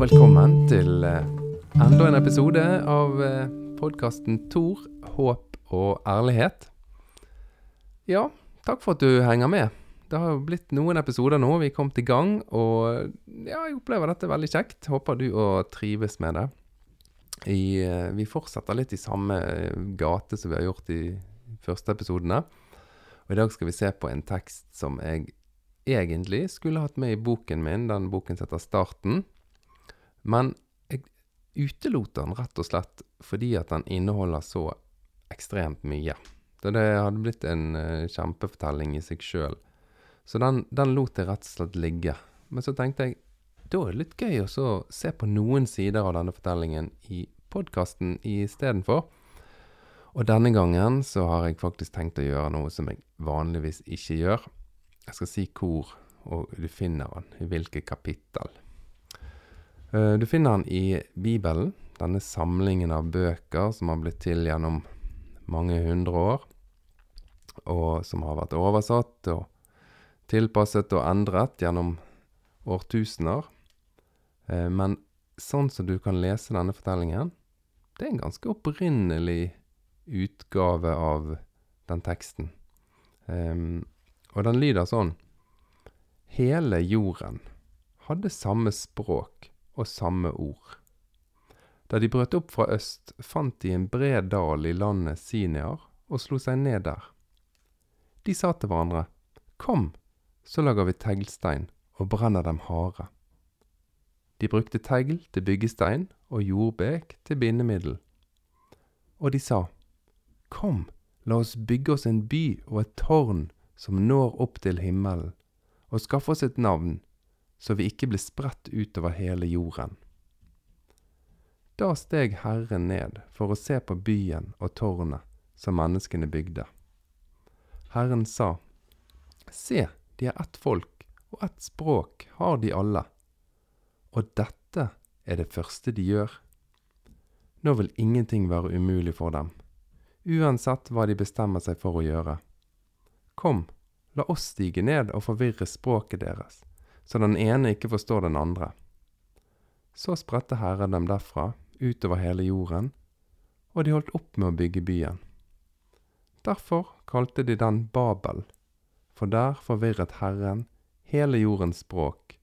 velkommen til eh, enda en episode av eh, podkasten Tor, håp og ærlighet. Ja, takk for at du henger med. Det har blitt noen episoder nå, vi er kommet i gang, og ja, jeg opplever dette veldig kjekt. Håper du å trives med det. I, eh, vi fortsetter litt i samme gate som vi har gjort i første episodene. Og i dag skal vi se på en tekst som jeg egentlig skulle hatt med i boken min, den boken som heter Starten. Men jeg utelot den rett og slett fordi at den inneholder så ekstremt mye. Det hadde blitt en uh, kjempefortelling i seg sjøl. Så den, den, lot jeg rett og slett ligge. Men så tenkte jeg da er det litt gøy å se på noen sider av denne fortellingen i podkasten istedenfor. Og denne gangen så har jeg faktisk tenkt å gjøre noe som jeg vanligvis ikke gjør. Jeg skal si hvor og du finner den, i hvilket kapittel. Uh, du finner den i Bibelen, denne samlingen av bøker som har blitt til gjennom mange hundre år, og som har vært oversatt og tilpasset og endret gjennom årtusener. Uh, men sånn som du kan lese denne fortellingen, det er en ganske opprinnelig utgave av den teksten. Um, og den lyder sånn Hele jorden hadde samme språk og samme ord. Da de brøt opp fra øst, fant de en bred dal i landet Sinear og slo seg ned der. De sa til hverandre, Kom, så lager vi teglstein og brenner dem harde. De brukte tegl til byggestein og jordbek til bindemiddel. Og de sa, Kom, la oss bygge oss en by og et tårn som når opp til himmelen, og skaffe oss et navn, så vi ikke blir spredt utover hele jorden. Da steg Herren ned for å se på byen og tårnet som menneskene bygde. Herren sa, Se, de er ett folk, og ett språk har de alle. Og dette er det første de gjør. Nå vil ingenting være umulig for dem uansett hva de bestemmer seg for å gjøre. Kom, la oss stige ned og forvirre språket deres, så den ene ikke forstår den andre. Så spredte Herren dem derfra utover hele jorden, og de holdt opp med å bygge byen. Derfor kalte de den Babel, for der forvirret Herren hele jordens språk,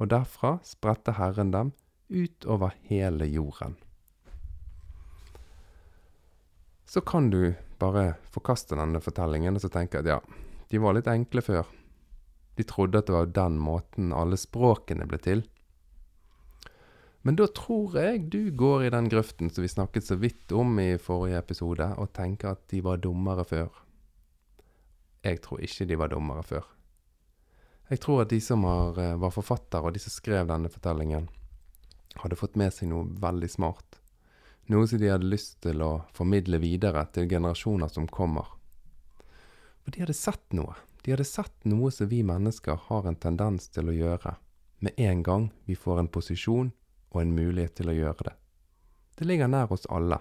og derfra spredte Herren dem utover hele jorden så kan du bare forkaste denne fortellingen og så tenke at ja, de var litt enkle før. De trodde at det var den måten alle språkene ble til. Men da tror jeg du går i den grøften som vi snakket så vidt om i forrige episode, og tenker at de var dummere før. Jeg tror ikke de var dummere før. Jeg tror at de som har, eh, var forfattere, og de som skrev denne fortellingen, hadde fått med seg noe veldig smart. Noe som de hadde lyst til å formidle videre til generasjoner som kommer. For de hadde sett noe. De hadde sett noe som vi mennesker har en tendens til å gjøre med en gang vi får en posisjon og en mulighet til å gjøre det. Det ligger nær oss alle.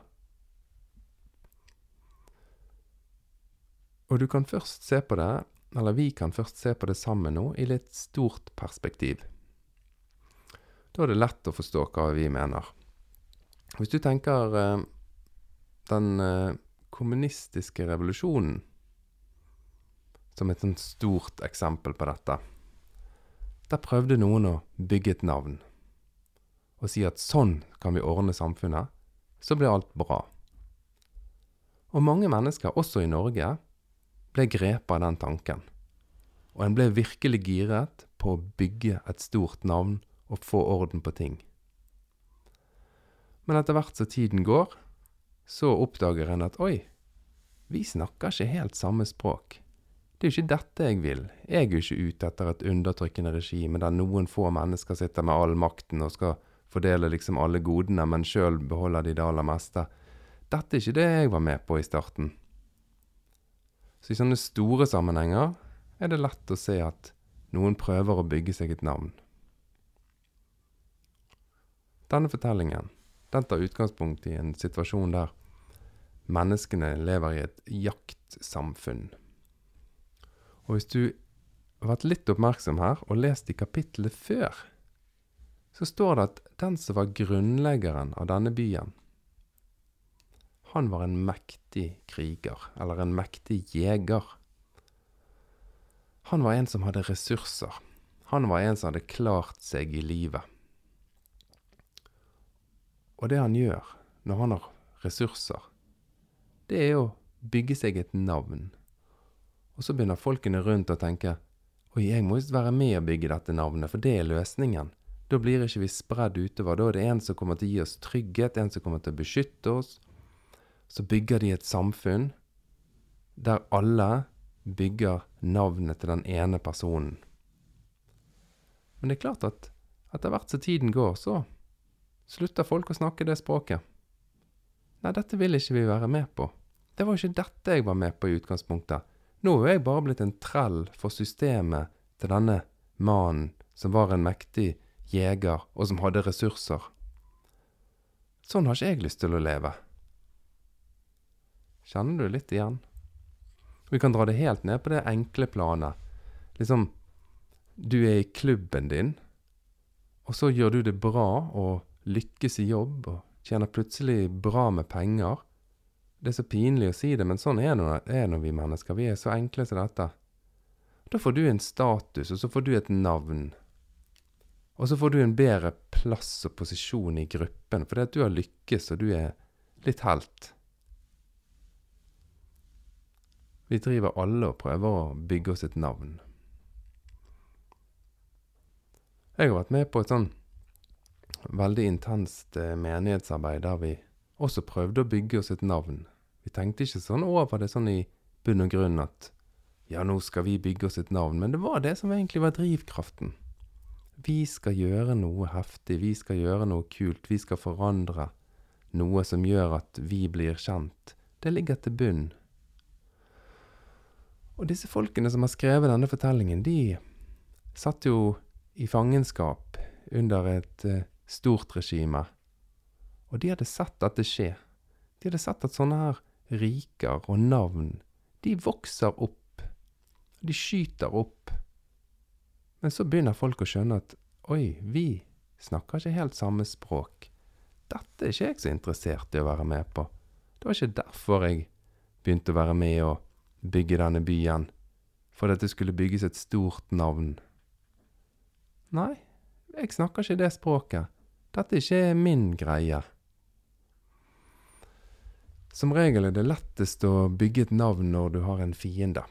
Og du kan først se på det, eller vi kan først se på det sammen nå, i litt stort perspektiv. Da er det lett å forstå hva vi mener. Hvis du tenker uh, den uh, kommunistiske revolusjonen som et sånt stort eksempel på dette. Der prøvde noen å bygge et navn og si at sånn kan vi ordne samfunnet, så blir alt bra. Og mange mennesker, også i Norge, ble grepet av den tanken. Og en ble virkelig giret på å bygge et stort navn og få orden på ting. Men etter hvert som tiden går, så oppdager en at oi, vi snakker ikke helt samme språk. Det er jo ikke dette jeg vil. Jeg er jo ikke ute etter et undertrykkende regime der noen få mennesker sitter med all makten og skal fordele liksom alle godene, men sjøl beholder de det aller meste. Dette er ikke det jeg var med på i starten. Så i sånne store sammenhenger er det lett å se at noen prøver å bygge seg et navn. Denne fortellingen den tar utgangspunkt i en situasjon der menneskene lever i et jaktsamfunn. Og hvis du har vært litt oppmerksom her og lest i kapittelet før, så står det at den som var grunnleggeren av denne byen, han var en mektig kriger, eller en mektig jeger. Han var en som hadde ressurser. Han var en som hadde klart seg i livet. Og det han gjør når han har ressurser, det er å bygge seg et navn. Og så begynner folkene rundt å tenke Oi, jeg må visst være med å bygge dette navnet, for det er løsningen. Da blir ikke vi spredd utover. Da er det en som kommer til å gi oss trygghet, en som kommer til å beskytte oss. Så bygger de et samfunn der alle bygger navnet til den ene personen. Men det er klart at etter hvert som tiden går, så slutter folk å snakke det språket. Nei, dette vil ikke vi være med på. Det var ikke dette jeg var med på i utgangspunktet. Nå er jeg bare blitt en trell for systemet til denne mannen som var en mektig jeger, og som hadde ressurser. Sånn har ikke jeg lyst til å leve. Kjenner du litt igjen? Vi kan dra det helt ned på det enkle planet. Liksom, du er i klubben din, og så gjør du det bra og lykkes i jobb og tjener plutselig bra med penger. Det er så pinlig å si det, men sånn er nå vi mennesker. Vi er så enkle som dette. Da får du en status, og så får du et navn. Og så får du en bedre plass og posisjon i gruppen fordi at du har lykkes, og du er litt helt. Vi driver alle og prøver å bygge oss et navn. Jeg har vært med på et sånn veldig intenst eh, menighetsarbeid der vi også prøvde å bygge oss et navn. Vi tenkte ikke sånn over det sånn i bunn og grunn at ja, nå skal vi bygge oss et navn, men det var det som egentlig var drivkraften. Vi skal gjøre noe heftig, vi skal gjøre noe kult, vi skal forandre noe som gjør at vi blir kjent. Det ligger til bunn og disse folkene som har skrevet denne fortellingen, de satt jo i fangenskap under et uh, stort regime. Og de hadde sett dette skje. De hadde sett at sånne her riker og navn, de vokser opp. De skyter opp. Men så begynner folk å skjønne at oi, vi snakker ikke helt samme språk. Dette er ikke jeg så interessert i å være med på. Det var ikke derfor jeg begynte å være med og bygge denne byen, for at det skulle bygges et stort navn. Nei, jeg snakker ikke det språket. Dette er ikke min greie. Som regel er det lettest å bygge et navn når du har en fiende.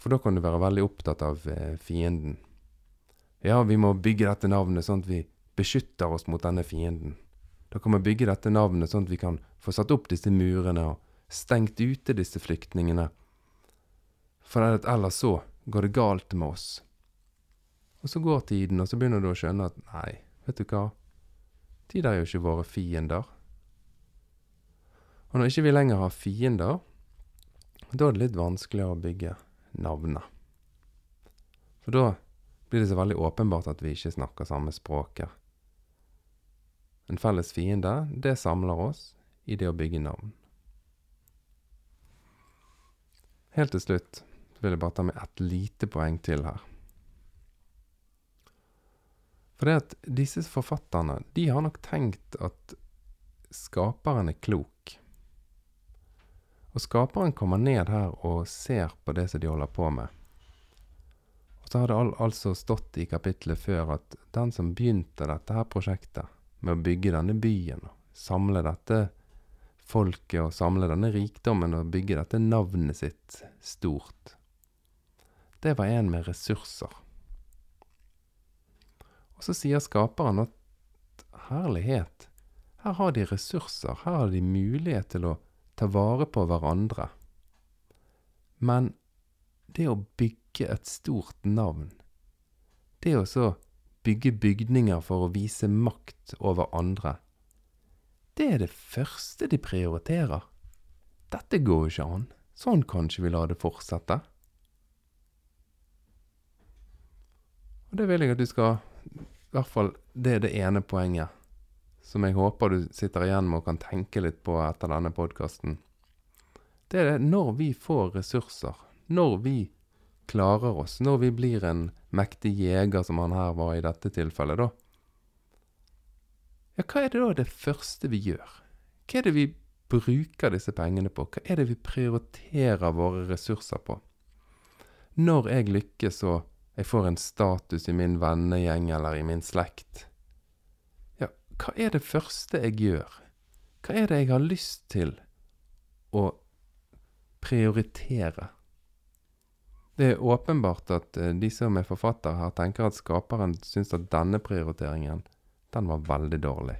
For da kan du være veldig opptatt av eh, fienden. Ja, vi må bygge dette navnet sånn at vi beskytter oss mot denne fienden. Da kan vi bygge dette navnet sånn at vi kan få satt opp disse murene og stengt ute disse flyktningene for ellers så går det galt med oss. Og så går tiden, og så begynner du å skjønne at nei, vet du hva, de der er jo ikke våre fiender. Og når ikke vi lenger har fiender, da er det litt vanskeligere å bygge navnet. For da blir det så veldig åpenbart at vi ikke snakker samme språket. En felles fiende, det samler oss i det å bygge navn. Helt til slutt vil jeg bare ta med et lite poeng til her. For det at disse forfatterne, de har nok tenkt at skaperen er klok. Og skaperen kommer ned her og ser på det som de holder på med. Og så har det al altså stått i kapittelet før at den som begynte dette her prosjektet, med å bygge denne byen og samle dette folket og samle denne rikdommen og bygge dette navnet sitt stort, det var en med ressurser. Og så sier skaperen at herlighet, her har de ressurser, her har de mulighet til å ta vare på hverandre. Men det å bygge et stort navn, det å så bygge bygninger for å vise makt over andre, det er det første de prioriterer. Dette går jo ikke an. Sånn kan ikke vi la det fortsette. Og det vil jeg at du skal I hvert fall det er det ene poenget som jeg håper du sitter igjen med og kan tenke litt på etter denne podkasten. Det er det når vi får ressurser, når vi klarer oss, når vi blir en mektig jeger som han her var i dette tilfellet, da. ja, hva er det da det første vi gjør? Hva er det vi bruker disse pengene på? Hva er det vi prioriterer våre ressurser på? Når jeg lykkes og jeg får en status i min vennegjeng eller i min slekt, hva er det første jeg gjør? Hva er det jeg har lyst til å prioritere? Det er åpenbart at eh, de som er forfattere her, tenker at skaperen syns at denne prioriteringen, den var veldig dårlig.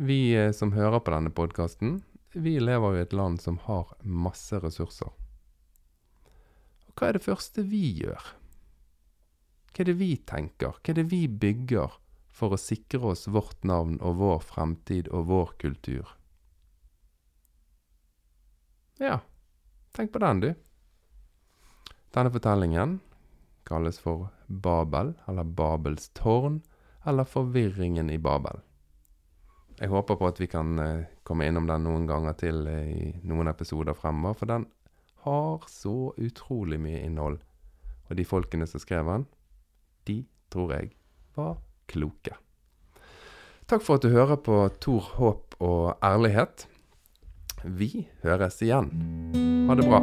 Vi eh, som hører på denne podkasten, vi lever i et land som har masse ressurser. Og hva er det første vi gjør? Hva er det vi tenker? Hva er det vi bygger for å sikre oss vårt navn og vår fremtid og vår kultur? Ja, tenk på den, du. Denne fortellingen kalles for Babel, eller Babels tårn, eller Forvirringen i Babel. Jeg håper på at vi kan eh, komme innom den noen ganger til eh, i noen episoder fremover, for den har så utrolig mye innhold. Og de folkene som skrev den, de tror jeg var kloke. Takk for at du hører på Tor håp og ærlighet. Vi høres igjen. Ha det bra.